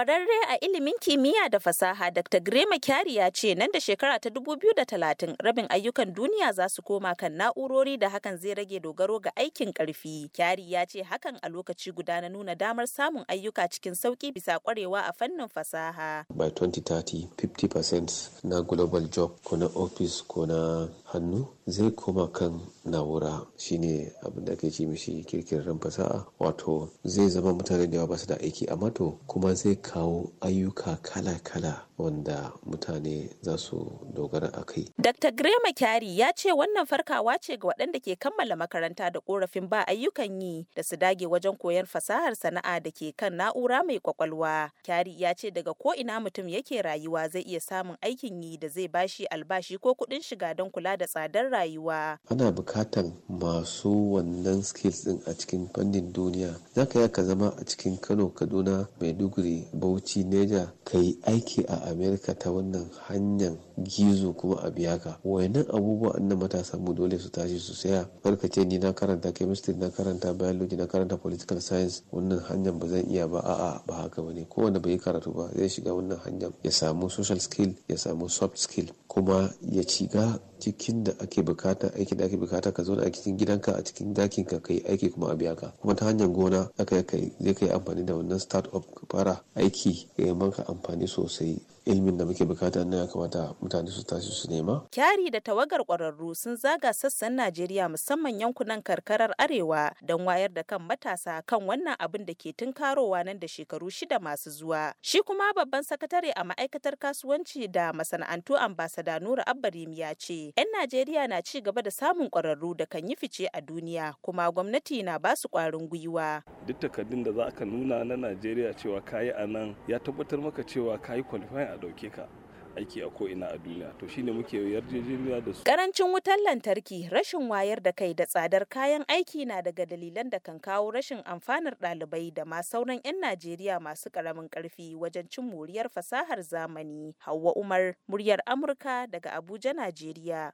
Kwararre a ilimin kimiyya da fasaha Dr. Grema Kyari ya ce nan da shekara ta 2030 rabin ayyukan duniya za su koma kan na'urori da hakan zai rage dogaro ga aikin ƙarfi. Kyari ya ce hakan a lokaci guda na nuna damar samun ayyuka cikin sauƙi bisa kwarewa a fannin fasaha. By 2030, 50% na global job ko na office ko na hannu zai koma kan na'ura shine abin da ake ce mishi kirkirar fasaha wato zai zama mutane da yawa ba su da aiki amma to kuma zai kawo ayyuka kala-kala wanda mutane za su dogara a kai. Dr. Grema Kyari ya ce wannan farkawa ce ga waɗanda ke kammala makaranta da korafin ba ayyukan yi da su dage wajen koyar fasahar sana'a da ke kan na'ura mai ƙwaƙwalwa. Kyari ya ce daga ko ina mutum yake rayuwa zai iya samun aikin yi da zai bashi albashi ko kuɗin shiga don kula da tsadar rayuwa. Ana bukatan masu wannan skills din a cikin fannin duniya. Za ka ka zama a cikin Kano, Kaduna, Maiduguri, Bauchi, Neja, ka yi aiki a Amerika ta wannan hanyar gizo kuma a biya ka. Wayannan abubuwa na matasa mu dole su tashi su saya. Barka ce ni na karanta chemistry, na karanta biology, na karanta political science. Wannan hanyar ba zan iya ba a'a ba haka ba ne. Kowanne bai karatu ba zai shiga wannan hanyar ya samu social skill, ya samu soft skill, kuma ya shiga cikin da ake buƙata aiki da ake buƙata ka zauna a cikin gidanka a cikin ɗakin ka kai aiki kuma a biya ka. Kuma ta hanyar gona aka kai zai kai amfani da wannan start up ka fara aiki ya maka amfani sosai. Ilimin da muke buƙata na ya kamata mutane su tashi su nema. Kyari da tawagar kwararru sun zaga sassan Najeriya musamman yankunan karkarar Arewa don wayar da kan matasa kan wannan abin da ke tunkarowa nan da shekaru shida masu zuwa. Shi kuma babban sakatare a ma'aikatar kasuwanci da masana'antu ambasada Nura Abbarim ya ce, 'yan Najeriya na ci gaba da samun kwararru da kan yi fice a duniya kuma gwamnati na ba su kwarin gwiwa. Duk takardun da za ka nuna na Najeriya cewa kayi a nan ya tabbatar maka cewa kayi qualifying a ɗauke ka aiki a ko'ina a duniya. To shine muke yarjejeniya da su. Karancin wutar lantarki rashin wayar da kai da tsadar kayan aiki na daga dalilan da kan kawo rashin amfanar ɗalibai da ma sauran 'yan najeriya masu ƙaramin ƙarfi wajen cin moriyar fasahar zamani. Hauwa umar muryar amurka daga abuja najeriya.